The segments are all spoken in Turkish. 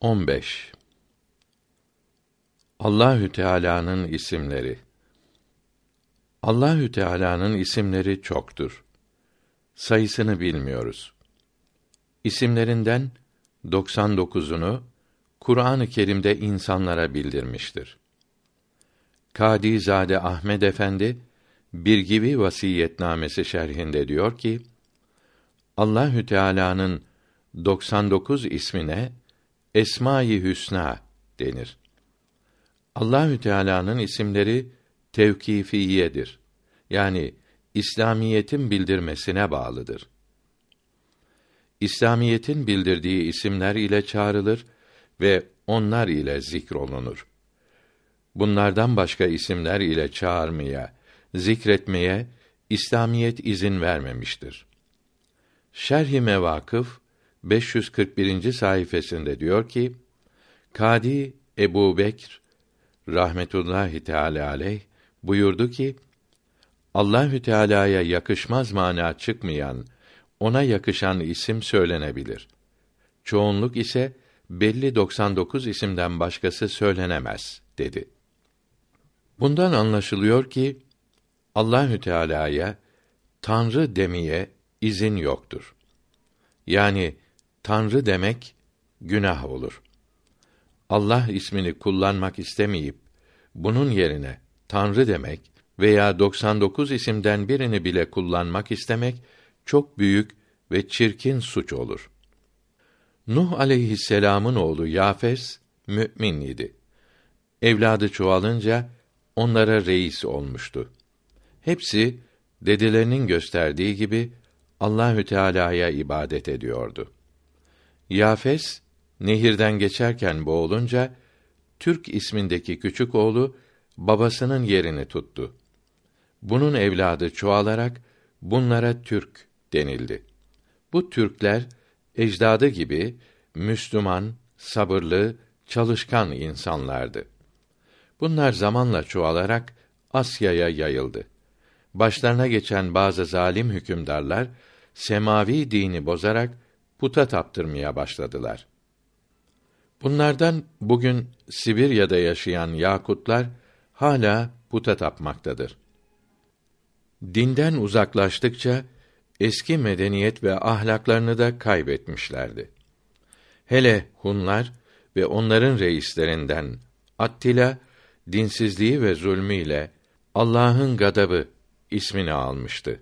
15 Allahü Teala'nın isimleri Allahü Teala'nın isimleri çoktur. Sayısını bilmiyoruz. İsimlerinden 99'unu Kur'an-ı Kerim'de insanlara bildirmiştir. Kadizade Ahmed Efendi bir gibi vasiyetnamesi şerhinde diyor ki: Allahü Teala'nın 99 ismine Esma-i Hüsna denir. Allahü Teala'nın isimleri tevkifiyedir. Yani İslamiyetin bildirmesine bağlıdır. İslamiyetin bildirdiği isimler ile çağrılır ve onlar ile zikrolunur. Bunlardan başka isimler ile çağırmaya, zikretmeye İslamiyet izin vermemiştir. Şerh-i Mevakıf 541. sayfasında diyor ki: Kadi Ebu Bekr rahmetullahi teala aleyh buyurdu ki: Allahü Teala'ya yakışmaz mana çıkmayan, ona yakışan isim söylenebilir. Çoğunluk ise belli 99 isimden başkası söylenemez dedi. Bundan anlaşılıyor ki Allahü Teala'ya Tanrı demeye izin yoktur. Yani Tanrı demek günah olur. Allah ismini kullanmak istemeyip bunun yerine Tanrı demek veya 99 isimden birini bile kullanmak istemek çok büyük ve çirkin suç olur. Nuh aleyhisselam'ın oğlu Yafes mümin idi. Evladı çoğalınca onlara reis olmuştu. Hepsi dedelerinin gösterdiği gibi Allahü Teala'ya ibadet ediyordu. Yafes nehirden geçerken boğulunca Türk ismindeki küçük oğlu babasının yerini tuttu. Bunun evladı çoğalarak bunlara Türk denildi. Bu Türkler ecdadı gibi Müslüman, sabırlı, çalışkan insanlardı. Bunlar zamanla çoğalarak Asya'ya yayıldı. Başlarına geçen bazı zalim hükümdarlar semavi dini bozarak puta taptırmaya başladılar. Bunlardan bugün Sibirya'da yaşayan Yakutlar hala puta tapmaktadır. Dinden uzaklaştıkça eski medeniyet ve ahlaklarını da kaybetmişlerdi. Hele Hunlar ve onların reislerinden Attila dinsizliği ve zulmüyle Allah'ın gadabı ismini almıştı.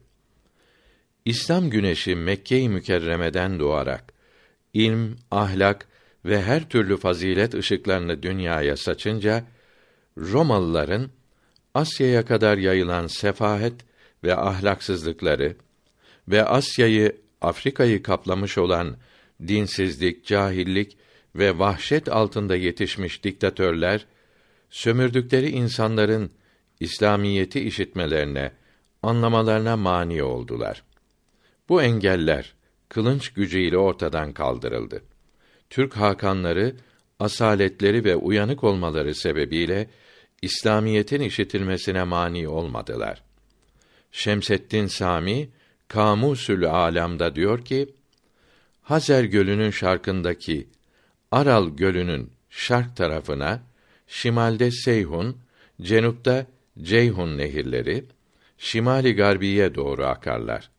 İslam güneşi Mekke-i Mükerreme'den doğarak ilm, ahlak ve her türlü fazilet ışıklarını dünyaya saçınca Romalıların Asya'ya kadar yayılan sefahet ve ahlaksızlıkları ve Asya'yı, Afrika'yı kaplamış olan dinsizlik, cahillik ve vahşet altında yetişmiş diktatörler sömürdükleri insanların İslamiyeti işitmelerine, anlamalarına mani oldular. Bu engeller kılınç gücüyle ortadan kaldırıldı. Türk hakanları asaletleri ve uyanık olmaları sebebiyle İslamiyetin işitilmesine mani olmadılar. Şemseddin Sami Kamusül Alam'da diyor ki: Hazer Gölü'nün şarkındaki Aral Gölü'nün şark tarafına şimalde Seyhun, cenupta Ceyhun nehirleri şimali garbiye doğru akarlar.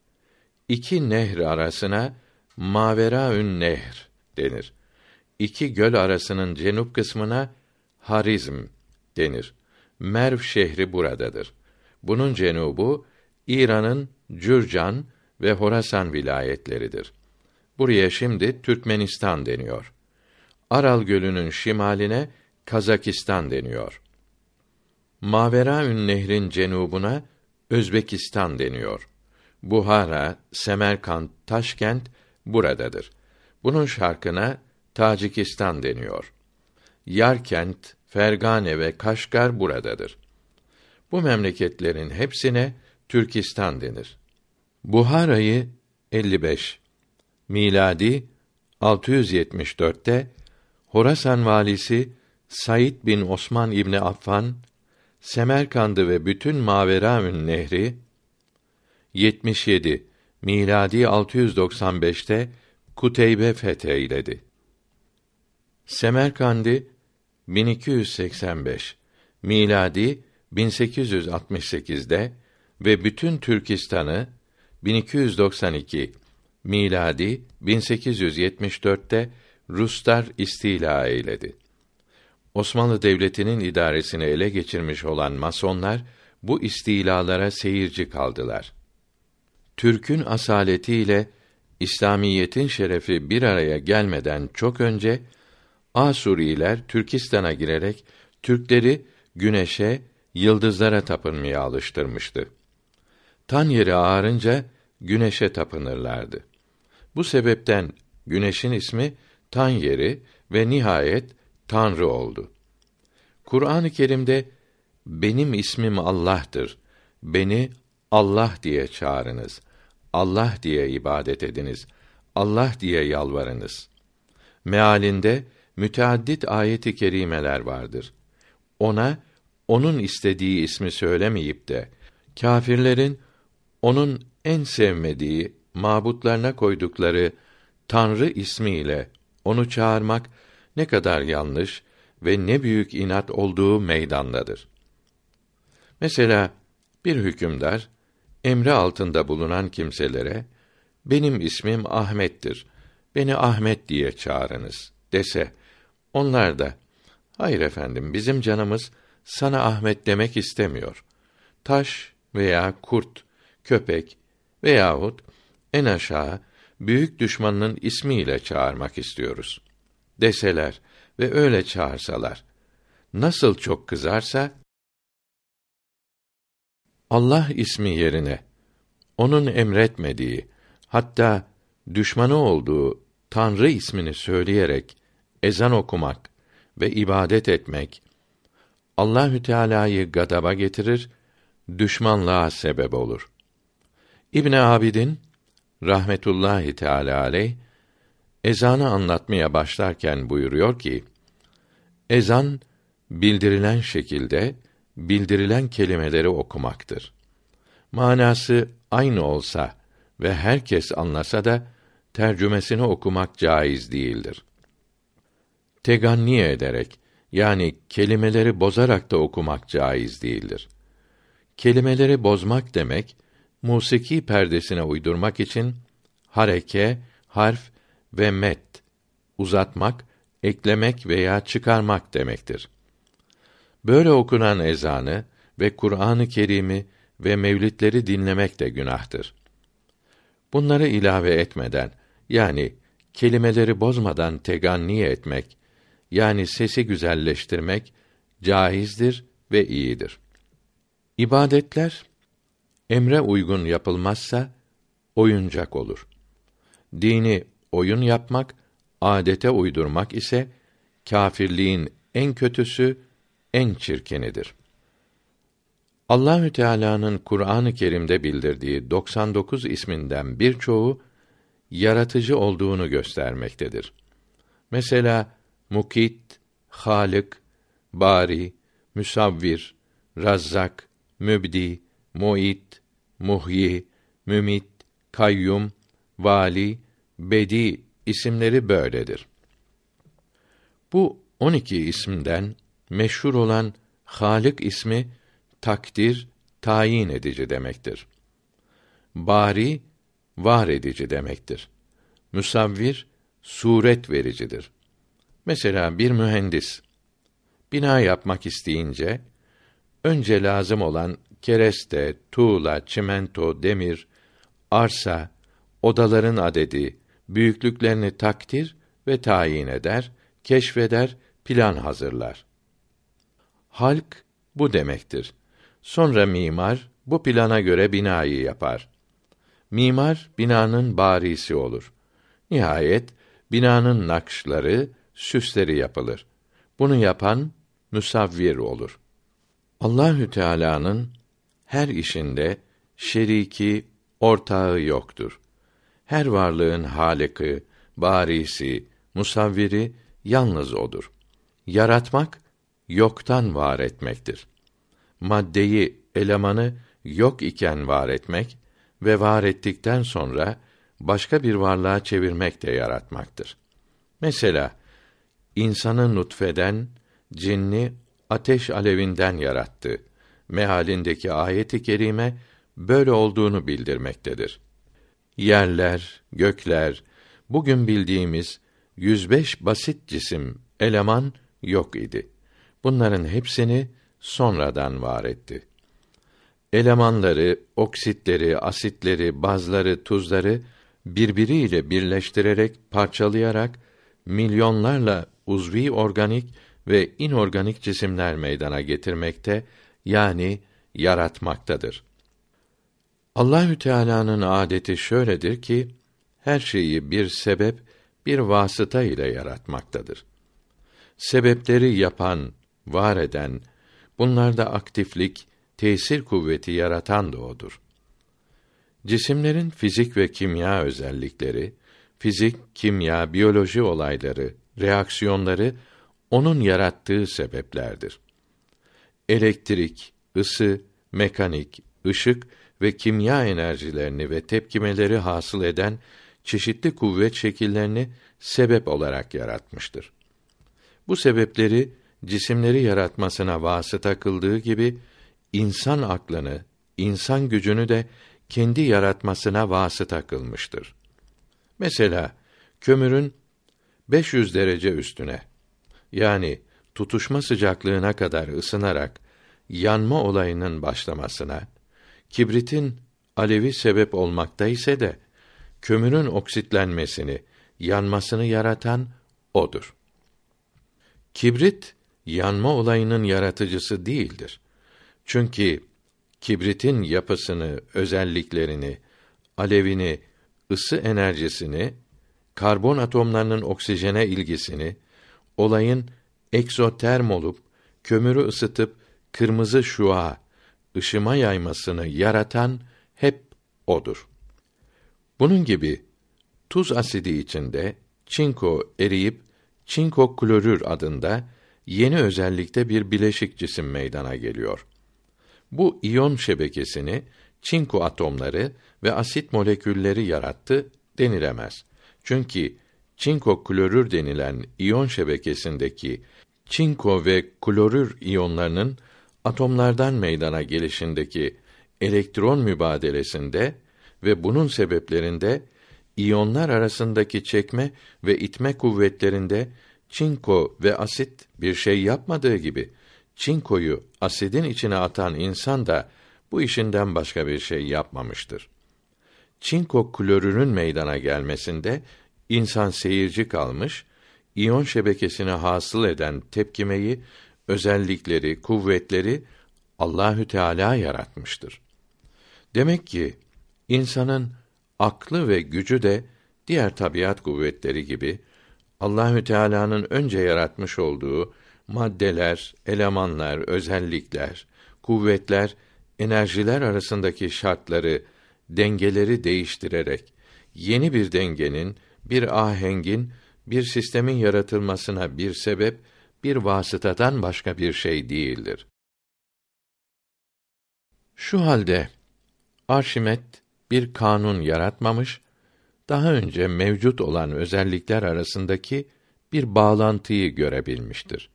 İki nehr arasına Maveraün Nehr denir. İki göl arasının cenup kısmına Harizm denir. Merv şehri buradadır. Bunun cenubu İran'ın Cürcan ve Horasan vilayetleridir. Buraya şimdi Türkmenistan deniyor. Aral Gölü'nün şimaline Kazakistan deniyor. Maveraün Nehrin cenubuna Özbekistan deniyor. Buhara, Semerkant, Taşkent buradadır. Bunun şarkına Tacikistan deniyor. Yarkent, Fergane ve Kaşgar buradadır. Bu memleketlerin hepsine Türkistan denir. Buhara'yı 55 miladi 674'te Horasan valisi Said bin Osman İbni Affan Semerkand'ı ve bütün Maveraün Nehri 77 miladi 695'te Kuteybe fetheyledi. Semerkandi 1285 miladi 1868'de ve bütün Türkistan'ı 1292 miladi 1874'te Ruslar istila eyledi. Osmanlı Devleti'nin idaresini ele geçirmiş olan masonlar bu istilalara seyirci kaldılar. Türk'ün asaletiyle İslamiyetin şerefi bir araya gelmeden çok önce Asuriler Türkistan'a girerek Türkleri güneşe, yıldızlara tapınmaya alıştırmıştı. Tan yeri ağarınca güneşe tapınırlardı. Bu sebepten güneşin ismi tan yeri ve nihayet Tanrı oldu. Kur'an-ı Kerim'de benim ismim Allah'tır. Beni Allah diye çağırınız. Allah diye ibadet ediniz. Allah diye yalvarınız. Mealinde müteaddit ayeti kerimeler vardır. Ona onun istediği ismi söylemeyip de kâfirlerin onun en sevmediği mabutlarına koydukları Tanrı ismiyle onu çağırmak ne kadar yanlış ve ne büyük inat olduğu meydandadır. Mesela bir hükümdar emri altında bulunan kimselere benim ismim Ahmet'tir. Beni Ahmet diye çağırınız dese onlar da hayır efendim bizim canımız sana Ahmet demek istemiyor. Taş veya kurt, köpek veyahut en aşağı büyük düşmanının ismiyle çağırmak istiyoruz deseler ve öyle çağırsalar nasıl çok kızarsa Allah ismi yerine onun emretmediği hatta düşmanı olduğu Tanrı ismini söyleyerek ezan okumak ve ibadet etmek Allahü Teala'yı gadaba getirir, düşmanlığa sebep olur. İbn Abidin rahmetullahi teala aleyh ezanı anlatmaya başlarken buyuruyor ki ezan bildirilen şekilde bildirilen kelimeleri okumaktır. Manası aynı olsa ve herkes anlasa da tercümesini okumak caiz değildir. Teganni ederek yani kelimeleri bozarak da okumak caiz değildir. Kelimeleri bozmak demek musiki perdesine uydurmak için hareke, harf ve met uzatmak, eklemek veya çıkarmak demektir. Böyle okunan ezanı ve Kur'an-ı Kerim'i ve mevlidleri dinlemek de günahtır. Bunları ilave etmeden yani kelimeleri bozmadan teganni etmek yani sesi güzelleştirmek caizdir ve iyidir. İbadetler emre uygun yapılmazsa oyuncak olur. Dini oyun yapmak, adete uydurmak ise kâfirliğin en kötüsü, en çirkenidir. Allahü Teala'nın Kur'an-ı Kerim'de bildirdiği 99 isminden birçoğu yaratıcı olduğunu göstermektedir. Mesela Mukit, Halık, Bari, Müsavvir, Razzak, Mübdi, Muit, Muhyi, Mümit, Kayyum, Vali, Bedi isimleri böyledir. Bu 12 isimden meşhur olan Halik ismi takdir, tayin edici demektir. Bari var edici demektir. Müsavvir suret vericidir. Mesela bir mühendis bina yapmak isteyince önce lazım olan kereste, tuğla, çimento, demir, arsa, odaların adedi, büyüklüklerini takdir ve tayin eder, keşfeder, plan hazırlar. Halk bu demektir. Sonra mimar bu plana göre binayı yapar. Mimar binanın barisi olur. Nihayet binanın nakşları, süsleri yapılır. Bunu yapan müsavvir olur. Allahü Teala'nın her işinde şeriki, ortağı yoktur. Her varlığın haliki, barisi, musavviri yalnız odur. Yaratmak yoktan var etmektir. Maddeyi, elemanı yok iken var etmek ve var ettikten sonra başka bir varlığa çevirmek de yaratmaktır. Mesela insanı nutfeden, cinni ateş alevinden yarattı. Mehalindeki ayet-i kerime böyle olduğunu bildirmektedir. Yerler, gökler, bugün bildiğimiz 105 basit cisim, eleman yok idi. Bunların hepsini sonradan var etti. Elemanları, oksitleri, asitleri, bazları, tuzları birbiriyle birleştirerek, parçalayarak milyonlarla uzvi organik ve inorganik cisimler meydana getirmekte yani yaratmaktadır. Allahü Teala'nın adeti şöyledir ki her şeyi bir sebep, bir vasıta ile yaratmaktadır. Sebepleri yapan, var eden, bunlarda aktiflik, tesir kuvveti yaratan da odur. Cisimlerin fizik ve kimya özellikleri, fizik, kimya, biyoloji olayları, reaksiyonları onun yarattığı sebeplerdir. Elektrik, ısı, mekanik, ışık ve kimya enerjilerini ve tepkimeleri hasıl eden çeşitli kuvvet şekillerini sebep olarak yaratmıştır. Bu sebepleri cisimleri yaratmasına vasıta kıldığı gibi insan aklını, insan gücünü de kendi yaratmasına vasıta kılmıştır. Mesela kömürün 500 derece üstüne yani tutuşma sıcaklığına kadar ısınarak yanma olayının başlamasına, kibritin alevi sebep olmakta ise de kömürün oksitlenmesini, yanmasını yaratan odur. Kibrit yanma olayının yaratıcısı değildir. Çünkü kibritin yapısını, özelliklerini, alevini, ısı enerjisini, karbon atomlarının oksijene ilgisini, olayın egzoterm olup kömürü ısıtıp kırmızı şua, ışıma yaymasını yaratan hep odur. Bunun gibi tuz asidi içinde çinko eriyip çinko klorür adında yeni özellikte bir bileşik cisim meydana geliyor. Bu iyon şebekesini çinko atomları ve asit molekülleri yarattı denilemez. Çünkü çinko klorür denilen iyon şebekesindeki çinko ve klorür iyonlarının atomlardan meydana gelişindeki elektron mübadelesinde ve bunun sebeplerinde iyonlar arasındaki çekme ve itme kuvvetlerinde çinko ve asit bir şey yapmadığı gibi çinkoyu asidin içine atan insan da bu işinden başka bir şey yapmamıştır. Çinko klorürün meydana gelmesinde insan seyirci kalmış, iyon şebekesine hasıl eden tepkimeyi, özellikleri, kuvvetleri Allahü Teala yaratmıştır. Demek ki insanın aklı ve gücü de diğer tabiat kuvvetleri gibi Allahü Teala'nın önce yaratmış olduğu maddeler, elemanlar, özellikler, kuvvetler, enerjiler arasındaki şartları, dengeleri değiştirerek yeni bir dengenin, bir ahengin, bir sistemin yaratılmasına bir sebep, bir vasıtadan başka bir şey değildir. Şu halde Arşimet bir kanun yaratmamış, daha önce mevcut olan özellikler arasındaki bir bağlantıyı görebilmiştir.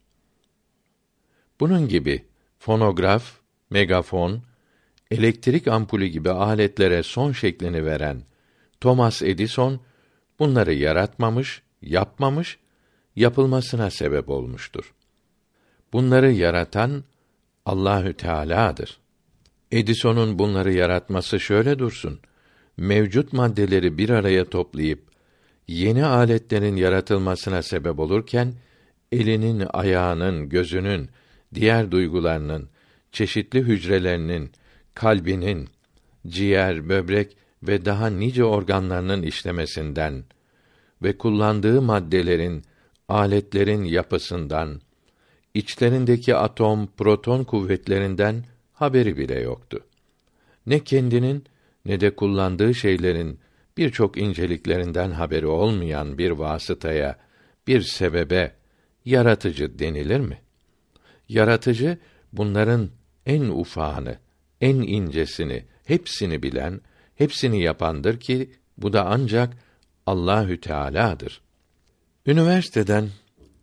Bunun gibi fonograf, megafon, elektrik ampulü gibi aletlere son şeklini veren Thomas Edison bunları yaratmamış, yapmamış, yapılmasına sebep olmuştur. Bunları yaratan Allahü Teala'dır. Edison'un bunları yaratması şöyle dursun. Mevcut maddeleri bir araya toplayıp yeni aletlerin yaratılmasına sebep olurken elinin, ayağının, gözünün, diğer duygularının, çeşitli hücrelerinin, kalbinin, ciğer, böbrek ve daha nice organlarının işlemesinden ve kullandığı maddelerin, aletlerin yapısından, içlerindeki atom, proton kuvvetlerinden haberi bile yoktu. Ne kendinin ne de kullandığı şeylerin birçok inceliklerinden haberi olmayan bir vasıtaya, bir sebebe yaratıcı denilir mi? Yaratıcı bunların en ufağını, en incesini, hepsini bilen, hepsini yapandır ki bu da ancak Allahü Teala'dır. Üniversiteden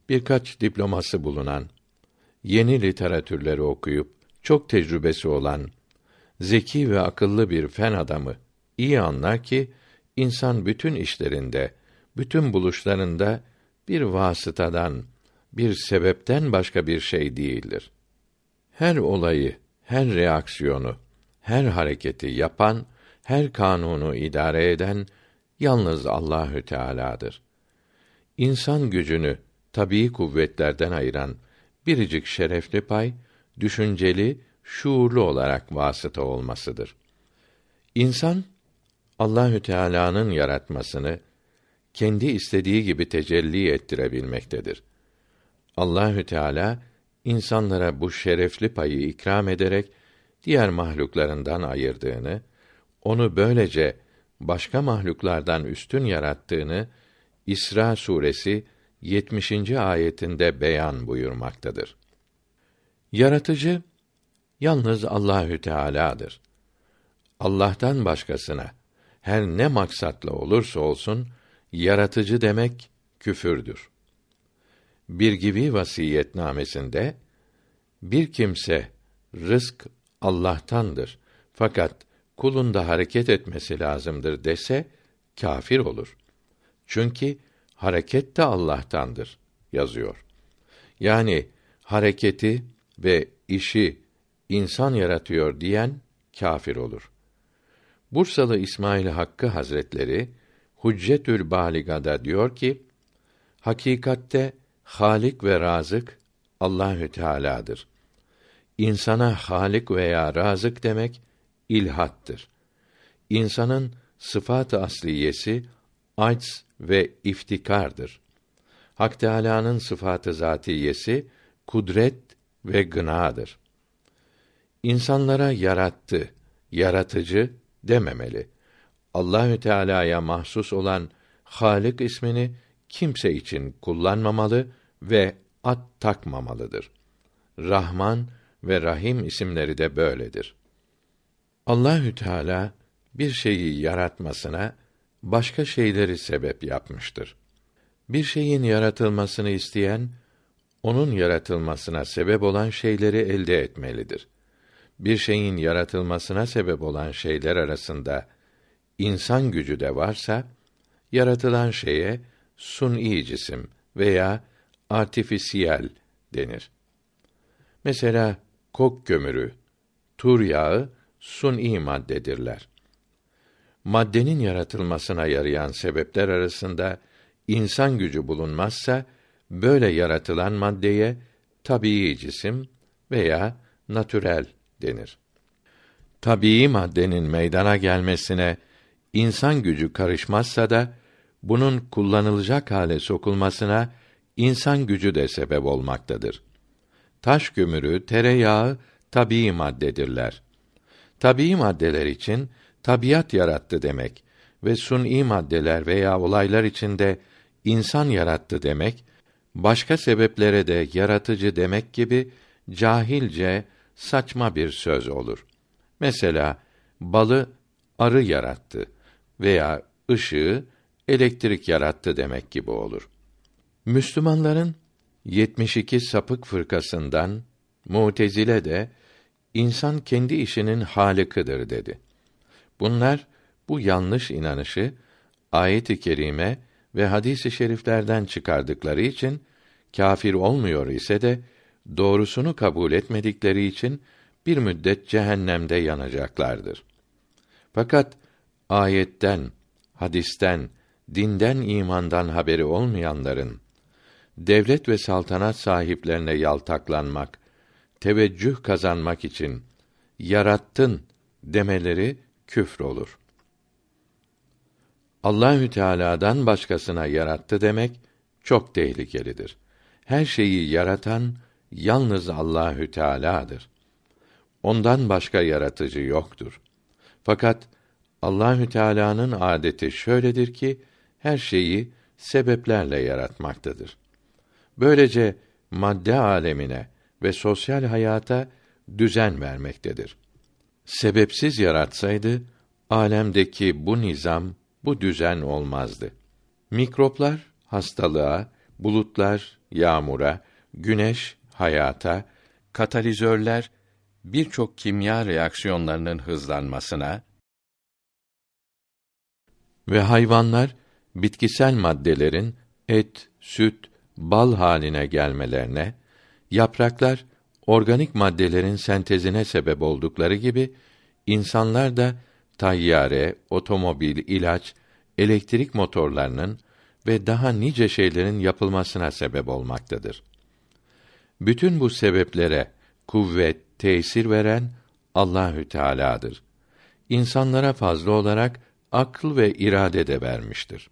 birkaç diploması bulunan, yeni literatürleri okuyup çok tecrübesi olan zeki ve akıllı bir fen adamı iyi anlar ki insan bütün işlerinde, bütün buluşlarında bir vasıtadan, bir sebepten başka bir şey değildir. Her olayı, her reaksiyonu, her hareketi yapan, her kanunu idare eden yalnız Allahü Teala'dır. İnsan gücünü tabii kuvvetlerden ayıran biricik şerefli pay düşünceli, şuurlu olarak vasıta olmasıdır. İnsan Allahü Teala'nın yaratmasını kendi istediği gibi tecelli ettirebilmektedir. Allahü Teala insanlara bu şerefli payı ikram ederek diğer mahluklarından ayırdığını, onu böylece başka mahluklardan üstün yarattığını İsra suresi 70. ayetinde beyan buyurmaktadır. Yaratıcı yalnız Allahü Teala'dır. Allah'tan başkasına her ne maksatla olursa olsun yaratıcı demek küfürdür. Bir gibi vasiyetnamesinde bir kimse rızk Allah'tandır fakat kulunda hareket etmesi lazımdır dese kafir olur. Çünkü hareket de Allah'tandır yazıyor. Yani hareketi ve işi insan yaratıyor diyen kafir olur. Bursalı İsmail Hakkı Hazretleri Huccetül Baliga'da diyor ki: Hakikatte Halik ve Razık Allahü Teala'dır. İnsana Halik veya Razık demek ilhattır. İnsanın sıfat-ı asliyesi acz ve iftikardır. Hak Teâlâ'nın sıfatı zatiyesi kudret ve gınadır. İnsanlara yarattı, yaratıcı dememeli. Allahü Teala'ya mahsus olan Halik ismini kimse için kullanmamalı ve at takmamalıdır. Rahman ve Rahim isimleri de böyledir. Allahü Teala bir şeyi yaratmasına başka şeyleri sebep yapmıştır. Bir şeyin yaratılmasını isteyen onun yaratılmasına sebep olan şeyleri elde etmelidir. Bir şeyin yaratılmasına sebep olan şeyler arasında insan gücü de varsa yaratılan şeye sun'i cisim veya artifisiyel denir. Mesela kok kömürü, tur yağı sun'i maddedirler. Maddenin yaratılmasına yarayan sebepler arasında insan gücü bulunmazsa böyle yaratılan maddeye tabii cisim veya natürel denir. Tabii maddenin meydana gelmesine insan gücü karışmazsa da bunun kullanılacak hale sokulmasına insan gücü de sebep olmaktadır. Taş kömürü, tereyağı tabii maddedirler. Tabii maddeler için tabiat yarattı demek ve sun'i maddeler veya olaylar içinde insan yarattı demek, başka sebeplere de yaratıcı demek gibi cahilce saçma bir söz olur. Mesela balı arı yarattı veya ışığı elektrik yarattı demek gibi olur. Müslümanların 72 sapık fırkasından Mutezile de insan kendi işinin halikıdır dedi. Bunlar bu yanlış inanışı ayet-i kerime ve hadis-i şeriflerden çıkardıkları için kâfir olmuyor ise de doğrusunu kabul etmedikleri için bir müddet cehennemde yanacaklardır. Fakat ayetten, hadisten, dinden imandan haberi olmayanların devlet ve saltanat sahiplerine yaltaklanmak, teveccüh kazanmak için yarattın demeleri küfür olur. Allahü Teala'dan başkasına yarattı demek çok tehlikelidir. Her şeyi yaratan yalnız Allahü Teala'dır. Ondan başka yaratıcı yoktur. Fakat Allahü Teala'nın adeti şöyledir ki her şeyi sebeplerle yaratmaktadır. Böylece madde alemine ve sosyal hayata düzen vermektedir. Sebepsiz yaratsaydı alemdeki bu nizam, bu düzen olmazdı. Mikroplar hastalığa, bulutlar yağmura, güneş hayata, katalizörler birçok kimya reaksiyonlarının hızlanmasına ve hayvanlar bitkisel maddelerin et, süt, bal haline gelmelerine, yapraklar organik maddelerin sentezine sebep oldukları gibi insanlar da tayyare, otomobil, ilaç, elektrik motorlarının ve daha nice şeylerin yapılmasına sebep olmaktadır. Bütün bu sebeplere kuvvet, tesir veren Allahü Teala'dır. İnsanlara fazla olarak akıl ve irade de vermiştir.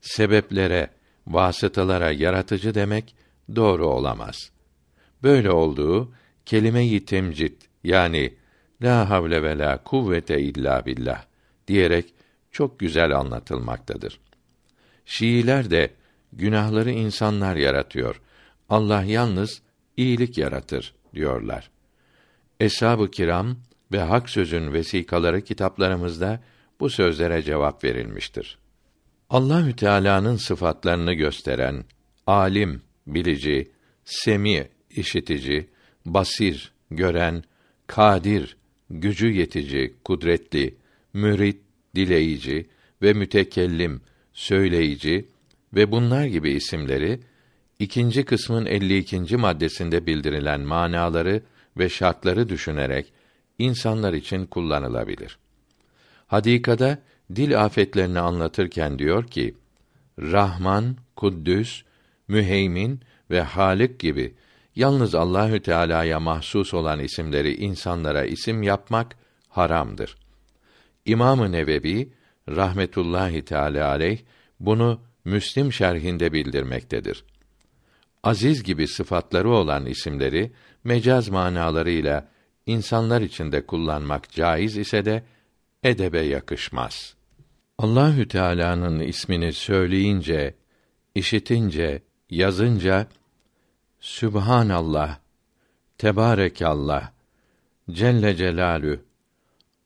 Sebeplere, vasıtalara yaratıcı demek doğru olamaz. Böyle olduğu kelime-i temcid yani la havle ve la kuvvete illa billah diyerek çok güzel anlatılmaktadır. Şiiler de günahları insanlar yaratıyor. Allah yalnız iyilik yaratır diyorlar. Eshab-ı kiram ve hak sözün vesikaları kitaplarımızda bu sözlere cevap verilmiştir. Allahü Teala'nın sıfatlarını gösteren alim, bilici, semi, işitici, basir, gören, kadir, gücü yetici, kudretli, mürit, dileyici ve mütekellim, söyleyici ve bunlar gibi isimleri ikinci kısmın 52. maddesinde bildirilen manaları ve şartları düşünerek insanlar için kullanılabilir. Hadikada dil afetlerini anlatırken diyor ki: Rahman, Kuddüs, Müheymin ve Halik gibi yalnız Allahü Teala'ya mahsus olan isimleri insanlara isim yapmak haramdır. İmam-ı Nevevi rahmetullahi teala aleyh bunu Müslim şerhinde bildirmektedir. Aziz gibi sıfatları olan isimleri mecaz manalarıyla insanlar içinde kullanmak caiz ise de edebe yakışmaz. Allahü Teala'nın ismini söyleyince, işitince, yazınca Sübhanallah, Tebarekallah, Celle Celalü,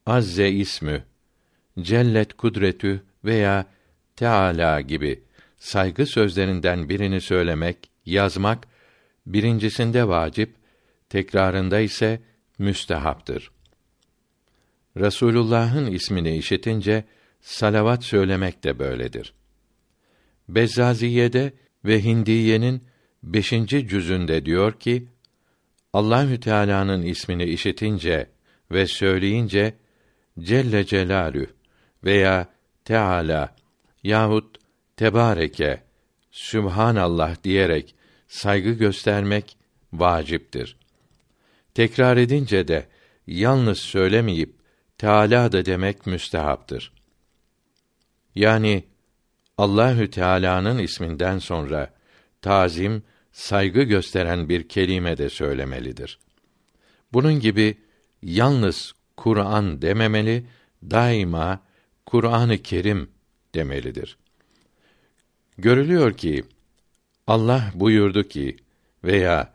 Azze ismü, Cellet kudretü veya Teala gibi saygı sözlerinden birini söylemek, yazmak birincisinde vacip, tekrarında ise müstehaptır. Resulullah'ın ismini işitince salavat söylemek de böyledir. Bezzaziye'de ve Hindiye'nin beşinci cüzünde diyor ki, Allahü Teala'nın ismini işitince ve söyleyince Celle Celalü veya Teala yahut Tebareke Sübhanallah diyerek saygı göstermek vaciptir. Tekrar edince de yalnız söylemeyip Teala da demek müstehaptır. Yani Allahü Teala'nın isminden sonra tazim, saygı gösteren bir kelime de söylemelidir. Bunun gibi yalnız Kur'an dememeli, daima Kur'an-ı Kerim demelidir. Görülüyor ki Allah buyurdu ki veya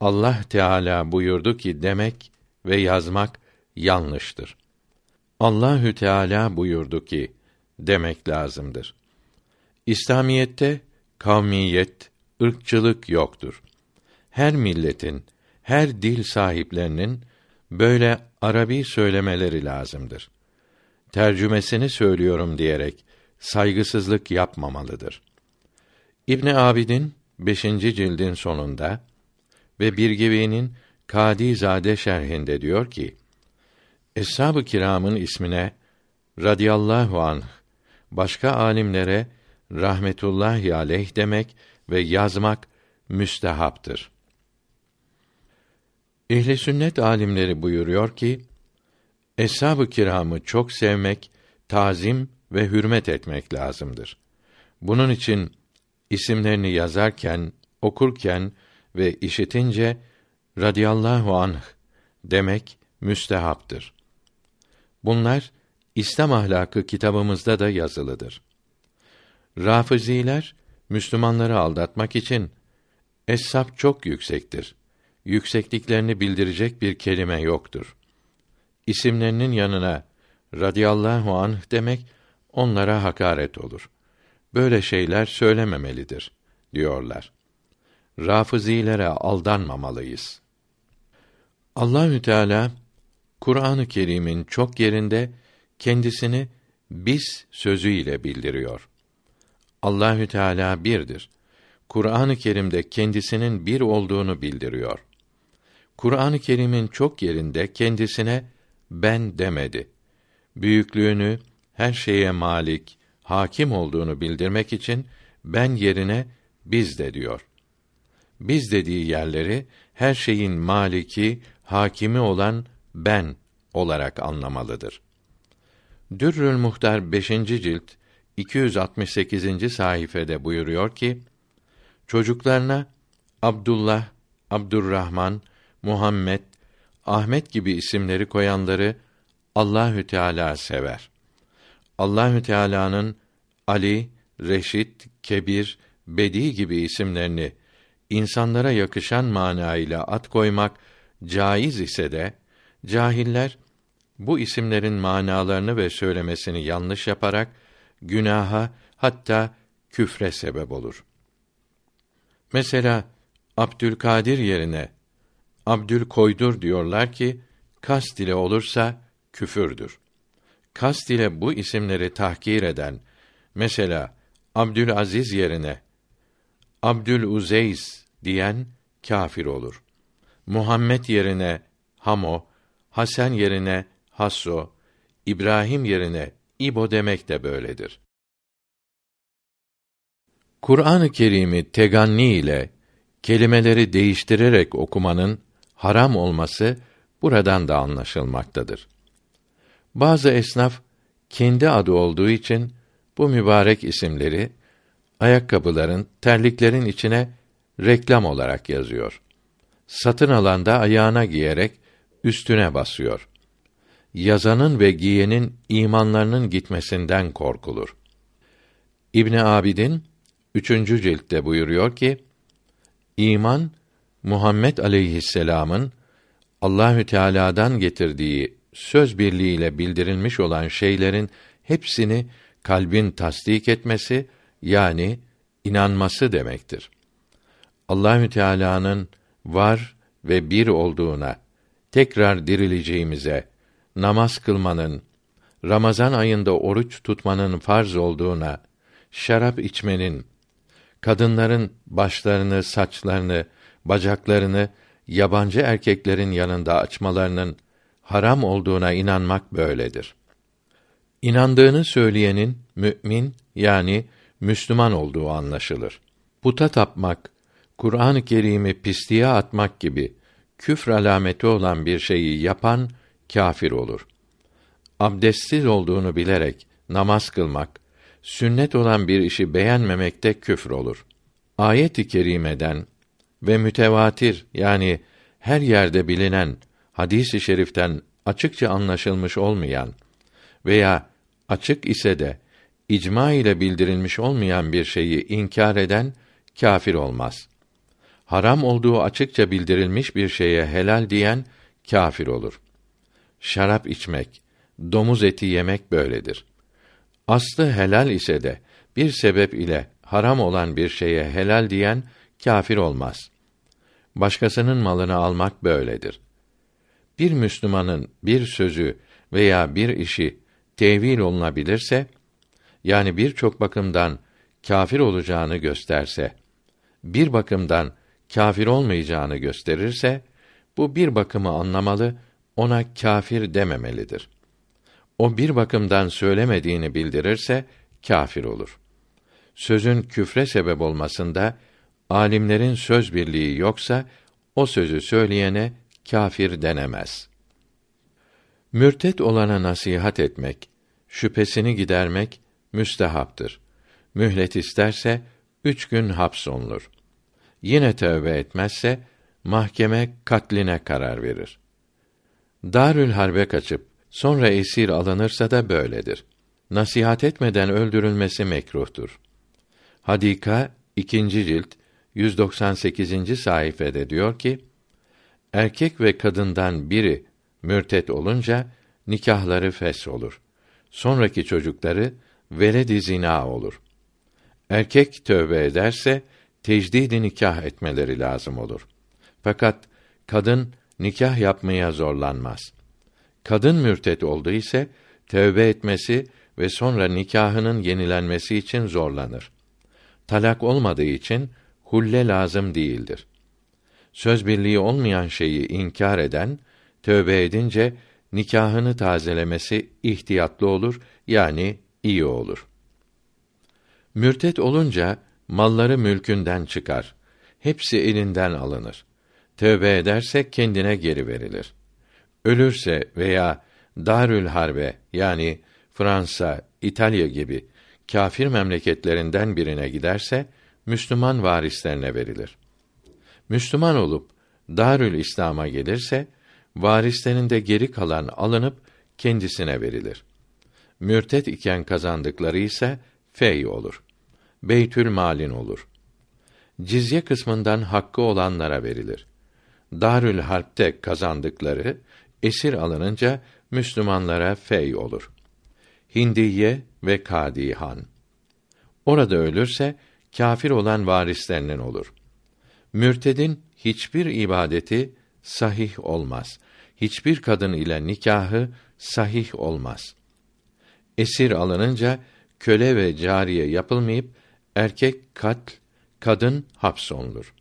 Allah Teala buyurdu ki demek ve yazmak yanlıştır. Allahü Teala buyurdu ki demek lazımdır. İslamiyette kavmiyet, ırkçılık yoktur. Her milletin, her dil sahiplerinin böyle Arabi söylemeleri lazımdır. Tercümesini söylüyorum diyerek saygısızlık yapmamalıdır. İbn Abidin 5. cildin sonunda ve Birgevi'nin Kadizade şerhinde diyor ki: Eshab-ı kiramın ismine radıyallahu anh başka alimlere rahmetullahi aleyh demek ve yazmak müstehaptır. Ehli sünnet alimleri buyuruyor ki eshab-ı kiramı çok sevmek, tazim ve hürmet etmek lazımdır. Bunun için isimlerini yazarken, okurken ve işitince radıyallahu anh demek müstehaptır. Bunlar İslam ahlakı kitabımızda da yazılıdır. Rafiziler Müslümanları aldatmak için eshab çok yüksektir. Yüksekliklerini bildirecek bir kelime yoktur. İsimlerinin yanına radıyallahu anh demek onlara hakaret olur. Böyle şeyler söylememelidir diyorlar. rafızilere aldanmamalıyız. Allahü Teala Kur'an-ı Kerim'in çok yerinde kendisini biz sözüyle bildiriyor. Allahü Teala birdir. Kur'an-ı Kerim'de kendisinin bir olduğunu bildiriyor. Kur'an-ı Kerim'in çok yerinde kendisine ben demedi. Büyüklüğünü, her şeye malik, hakim olduğunu bildirmek için ben yerine biz de diyor. Biz dediği yerleri her şeyin maliki, hakimi olan ben olarak anlamalıdır. Dürrül Muhtar 5. cilt 268. sayfede buyuruyor ki: Çocuklarına Abdullah, Abdurrahman, Muhammed, Ahmet gibi isimleri koyanları Allahü Teala sever. Allahü Teala'nın Ali, Reşit, Kebir, Bedi gibi isimlerini insanlara yakışan manayla at koymak caiz ise de cahiller bu isimlerin manalarını ve söylemesini yanlış yaparak günaha hatta küfre sebep olur. Mesela Abdülkadir yerine Abdülkoydur diyorlar ki kast ile olursa küfürdür. Kast ile bu isimleri tahkir eden mesela Abdülaziz yerine Abdül Uzeyz diyen kafir olur. Muhammed yerine Hamo, Hasan yerine Hasso, İbrahim yerine İbo demek de böyledir. Kur'an-ı Kerim'i teganni ile kelimeleri değiştirerek okumanın haram olması buradan da anlaşılmaktadır. Bazı esnaf kendi adı olduğu için bu mübarek isimleri ayakkabıların, terliklerin içine reklam olarak yazıyor. Satın alanda ayağına giyerek üstüne basıyor. Yazanın ve giyenin imanlarının gitmesinden korkulur. İbn Abidin 3. ciltte buyuruyor ki: İman Muhammed aleyhisselam'ın Allahü Teala'dan getirdiği söz birliğiyle bildirilmiş olan şeylerin hepsini kalbin tasdik etmesi yani inanması demektir. Allahü Teala'nın var ve bir olduğuna, tekrar dirileceğimize, namaz kılmanın, Ramazan ayında oruç tutmanın farz olduğuna, şarap içmenin, kadınların başlarını, saçlarını, bacaklarını yabancı erkeklerin yanında açmalarının haram olduğuna inanmak böyledir. İnandığını söyleyenin mümin yani Müslüman olduğu anlaşılır. Puta tapmak, Kur'an-ı Kerim'i pisliğe atmak gibi küfr alameti olan bir şeyi yapan kâfir olur. Abdestsiz olduğunu bilerek namaz kılmak, sünnet olan bir işi beğenmemek de küfür olur. Ayet-i kerimeden ve mütevatir yani her yerde bilinen hadis-i şeriften açıkça anlaşılmış olmayan veya açık ise de icma ile bildirilmiş olmayan bir şeyi inkar eden kâfir olmaz. Haram olduğu açıkça bildirilmiş bir şeye helal diyen kâfir olur. Şarap içmek, domuz eti yemek böyledir. Aslı helal ise de bir sebep ile haram olan bir şeye helal diyen kâfir olmaz. Başkasının malını almak böyledir. Bir Müslümanın bir sözü veya bir işi tevil olunabilirse, yani birçok bakımdan kâfir olacağını gösterse, bir bakımdan kâfir olmayacağını gösterirse, bu bir bakımı anlamalı, ona kâfir dememelidir. O bir bakımdan söylemediğini bildirirse, kâfir olur. Sözün küfre sebep olmasında, alimlerin söz birliği yoksa, o sözü söyleyene kâfir denemez. Mürtet olana nasihat etmek, şüphesini gidermek müstehaptır. Mühlet isterse üç gün hapsolunur. Yine tövbe etmezse mahkeme katline karar verir. Darül Harbe kaçıp sonra esir alınırsa da böyledir. Nasihat etmeden öldürülmesi mekruhtur. Hadika 2. cilt 198. sayfede diyor ki: Erkek ve kadından biri mürtet olunca nikahları fes olur. Sonraki çocukları veled zina olur. Erkek tövbe ederse tecdid nikah etmeleri lazım olur. Fakat kadın nikah yapmaya zorlanmaz. Kadın mürtet oldu ise tövbe etmesi ve sonra nikahının yenilenmesi için zorlanır. Talak olmadığı için hulle lazım değildir. Söz birliği olmayan şeyi inkar eden tövbe edince nikahını tazelemesi ihtiyatlı olur yani iyi olur. Mürtet olunca malları mülkünden çıkar. Hepsi elinden alınır. Tövbe ederse kendine geri verilir. Ölürse veya Darül Harbe yani Fransa, İtalya gibi kâfir memleketlerinden birine giderse Müslüman varislerine verilir. Müslüman olup Darül İslam'a gelirse varislerinde geri kalan alınıp kendisine verilir. Mürtet iken kazandıkları ise fey olur. Beytül malin olur. Cizye kısmından hakkı olanlara verilir. Darül Harp'te kazandıkları esir alınınca Müslümanlara fey olur. Hindiye ve Kadihan. Orada ölürse kâfir olan varislerinin olur. Mürtedin hiçbir ibadeti sahih olmaz. Hiçbir kadın ile nikahı sahih olmaz. Esir alınınca köle ve cariye yapılmayıp erkek katl, kadın hapsolunur.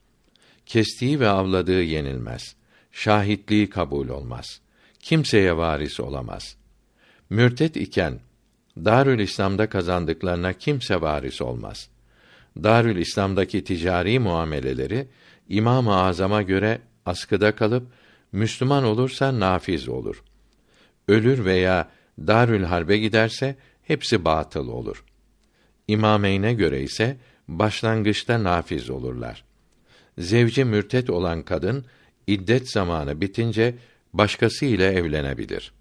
Kestiği ve avladığı yenilmez. Şahitliği kabul olmaz. Kimseye varis olamaz. Mürtet iken Darül İslam'da kazandıklarına kimse varis olmaz. Darül İslam'daki ticari muameleleri İmam-ı Azam'a göre askıda kalıp Müslüman olursa nafiz olur. Ölür veya Darül Harbe giderse hepsi batıl olur. İmameyne göre ise başlangıçta nafiz olurlar. Zevci mürtet olan kadın iddet zamanı bitince başkası ile evlenebilir.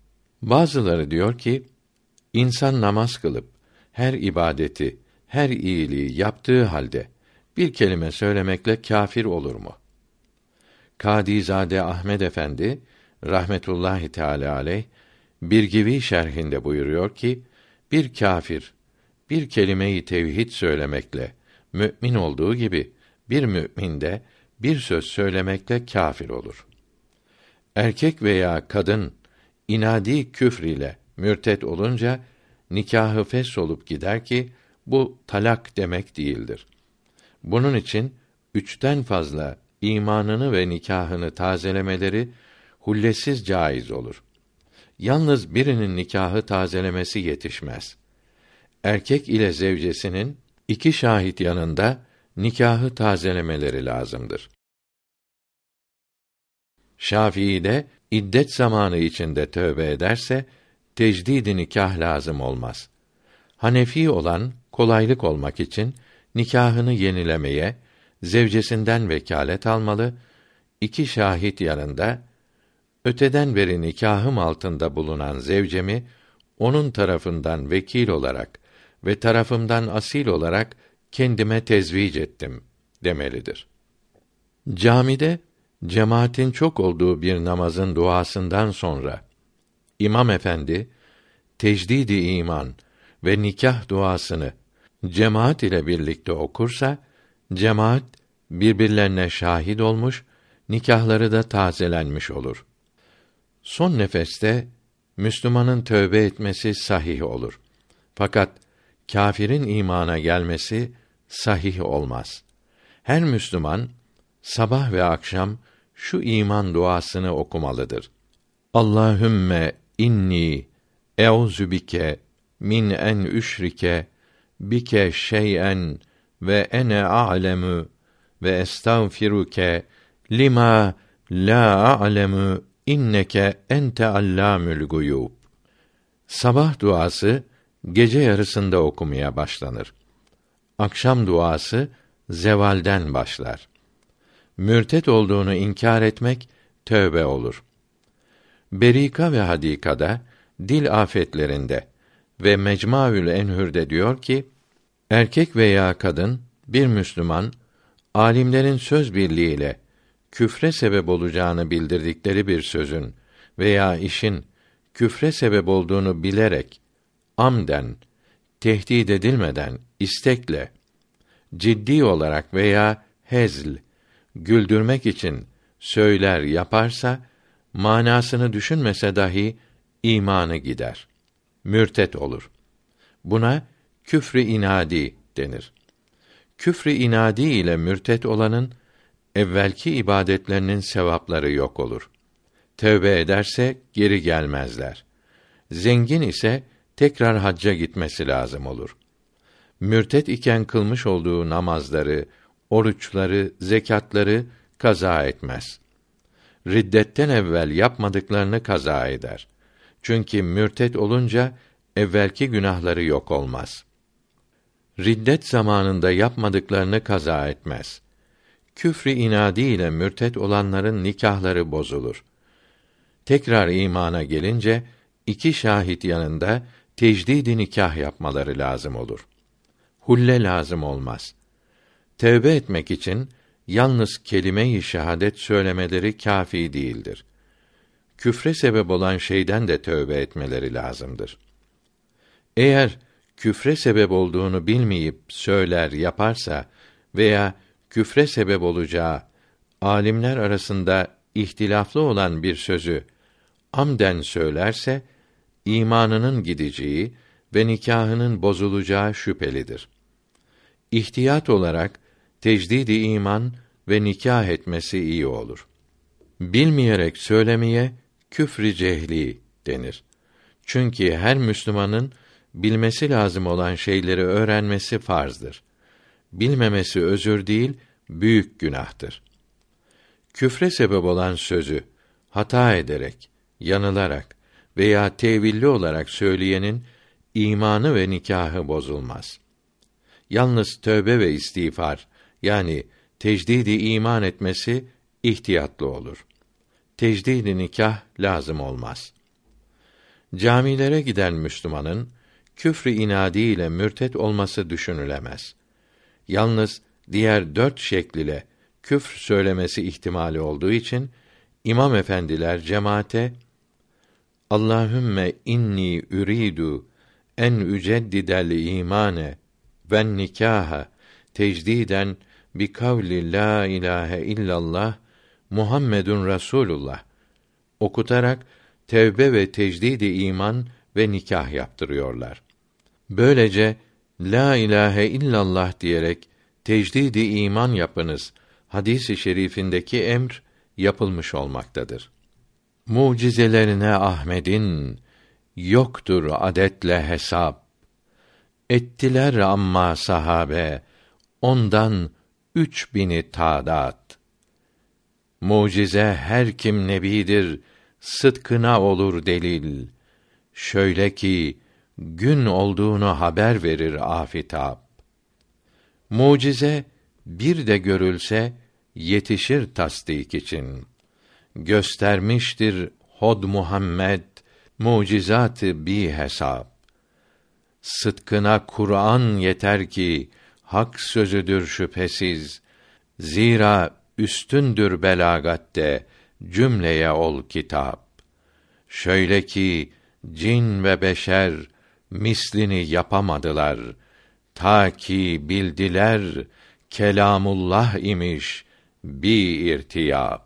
Bazıları diyor ki insan namaz kılıp her ibadeti, her iyiliği yaptığı halde bir kelime söylemekle kâfir olur mu? Kadizade Ahmed Efendi rahmetullahi teala aleyh bir gibi şerhinde buyuruyor ki bir kâfir bir kelimeyi tevhid söylemekle mümin olduğu gibi bir mümin de bir söz söylemekle kâfir olur. Erkek veya kadın inadi küfr ile mürtet olunca nikahı fes olup gider ki bu talak demek değildir. Bunun için üçten fazla imanını ve nikahını tazelemeleri hullesiz caiz olur. Yalnız birinin nikahı tazelemesi yetişmez. Erkek ile zevcesinin iki şahit yanında nikahı tazelemeleri lazımdır. Şafii'de iddet zamanı içinde tövbe ederse tecdid nikah lazım olmaz. Hanefi olan kolaylık olmak için nikahını yenilemeye zevcesinden vekalet almalı, iki şahit yanında öteden beri nikahım altında bulunan zevcemi onun tarafından vekil olarak ve tarafımdan asil olarak kendime tezvic ettim demelidir. Camide cemaatin çok olduğu bir namazın duasından sonra İmam Efendi tecdidi iman ve nikah duasını cemaat ile birlikte okursa cemaat birbirlerine şahit olmuş, nikahları da tazelenmiş olur. Son nefeste Müslümanın tövbe etmesi sahih olur. Fakat kâfirin imana gelmesi sahih olmaz. Her Müslüman sabah ve akşam şu iman duasını okumalıdır. Allahümme inni euzu bike min en üşrike bike şey'en ve ene a'lemu ve estağfiruke lima la a'lemu inneke ente allamül guyub. Sabah duası gece yarısında okumaya başlanır. Akşam duası zevalden başlar. Mürtet olduğunu inkar etmek tövbe olur. Berika ve Hadika'da dil afetlerinde ve Mecmuaül Enhür'de diyor ki erkek veya kadın bir Müslüman alimlerin söz birliğiyle küfre sebep olacağını bildirdikleri bir sözün veya işin küfre sebep olduğunu bilerek amden tehdit edilmeden istekle ciddi olarak veya hezl, güldürmek için söyler yaparsa, manasını düşünmese dahi imanı gider. Mürtet olur. Buna küfrü inadi denir. Küfrü inadi ile mürtet olanın evvelki ibadetlerinin sevapları yok olur. Tövbe ederse geri gelmezler. Zengin ise tekrar hacca gitmesi lazım olur. Mürtet iken kılmış olduğu namazları, oruçları, zekatları kaza etmez. Riddetten evvel yapmadıklarını kaza eder. Çünkü mürtet olunca evvelki günahları yok olmaz. Riddet zamanında yapmadıklarını kaza etmez. Küfrü inadi ile mürtet olanların nikahları bozulur. Tekrar imana gelince iki şahit yanında tecdidi nikah yapmaları lazım olur. Hulle lazım olmaz. Tevbe etmek için yalnız kelime-i şehadet söylemeleri kafi değildir. Küfre sebep olan şeyden de tövbe etmeleri lazımdır. Eğer küfre sebep olduğunu bilmeyip söyler yaparsa veya küfre sebep olacağı alimler arasında ihtilaflı olan bir sözü amden söylerse imanının gideceği ve nikahının bozulacağı şüphelidir. İhtiyat olarak tecdidi iman ve nikah etmesi iyi olur. Bilmeyerek söylemeye küfrü cehli denir. Çünkü her Müslümanın bilmesi lazım olan şeyleri öğrenmesi farzdır. Bilmemesi özür değil, büyük günahtır. Küfre sebep olan sözü hata ederek, yanılarak veya tevilli olarak söyleyenin imanı ve nikahı bozulmaz. Yalnız tövbe ve istiğfar yani tecdidi iman etmesi ihtiyatlı olur. Tecdidi nikah lazım olmaz. Camilere giden Müslümanın küfrü inadi ile mürtet olması düşünülemez. Yalnız diğer dört şekliyle küfr söylemesi ihtimali olduğu için imam efendiler cemaate Allahümme inni üridu en üceddidel imane ve nikaha tecdiden bi kavli la ilahe illallah Muhammedun Rasulullah okutarak tevbe ve tecdidi iman ve nikah yaptırıyorlar. Böylece la ilahe illallah diyerek tecdidi iman yapınız hadisi şerifindeki emr yapılmış olmaktadır. Mucizelerine Ahmed'in yoktur adetle hesap. Ettiler amma sahabe ondan üç bini tadat. Mucize her kim nebidir, sıdkına olur delil. Şöyle ki gün olduğunu haber verir afitap. Mucize bir de görülse yetişir tasdik için. Göstermiştir Hod Muhammed mucizatı bi hesap. Sıtkına Kur'an yeter ki hak sözüdür şüphesiz. Zira üstündür belagatte cümleye ol kitap. Şöyle ki cin ve beşer mislini yapamadılar. Ta ki bildiler kelamullah imiş bi irtiyap.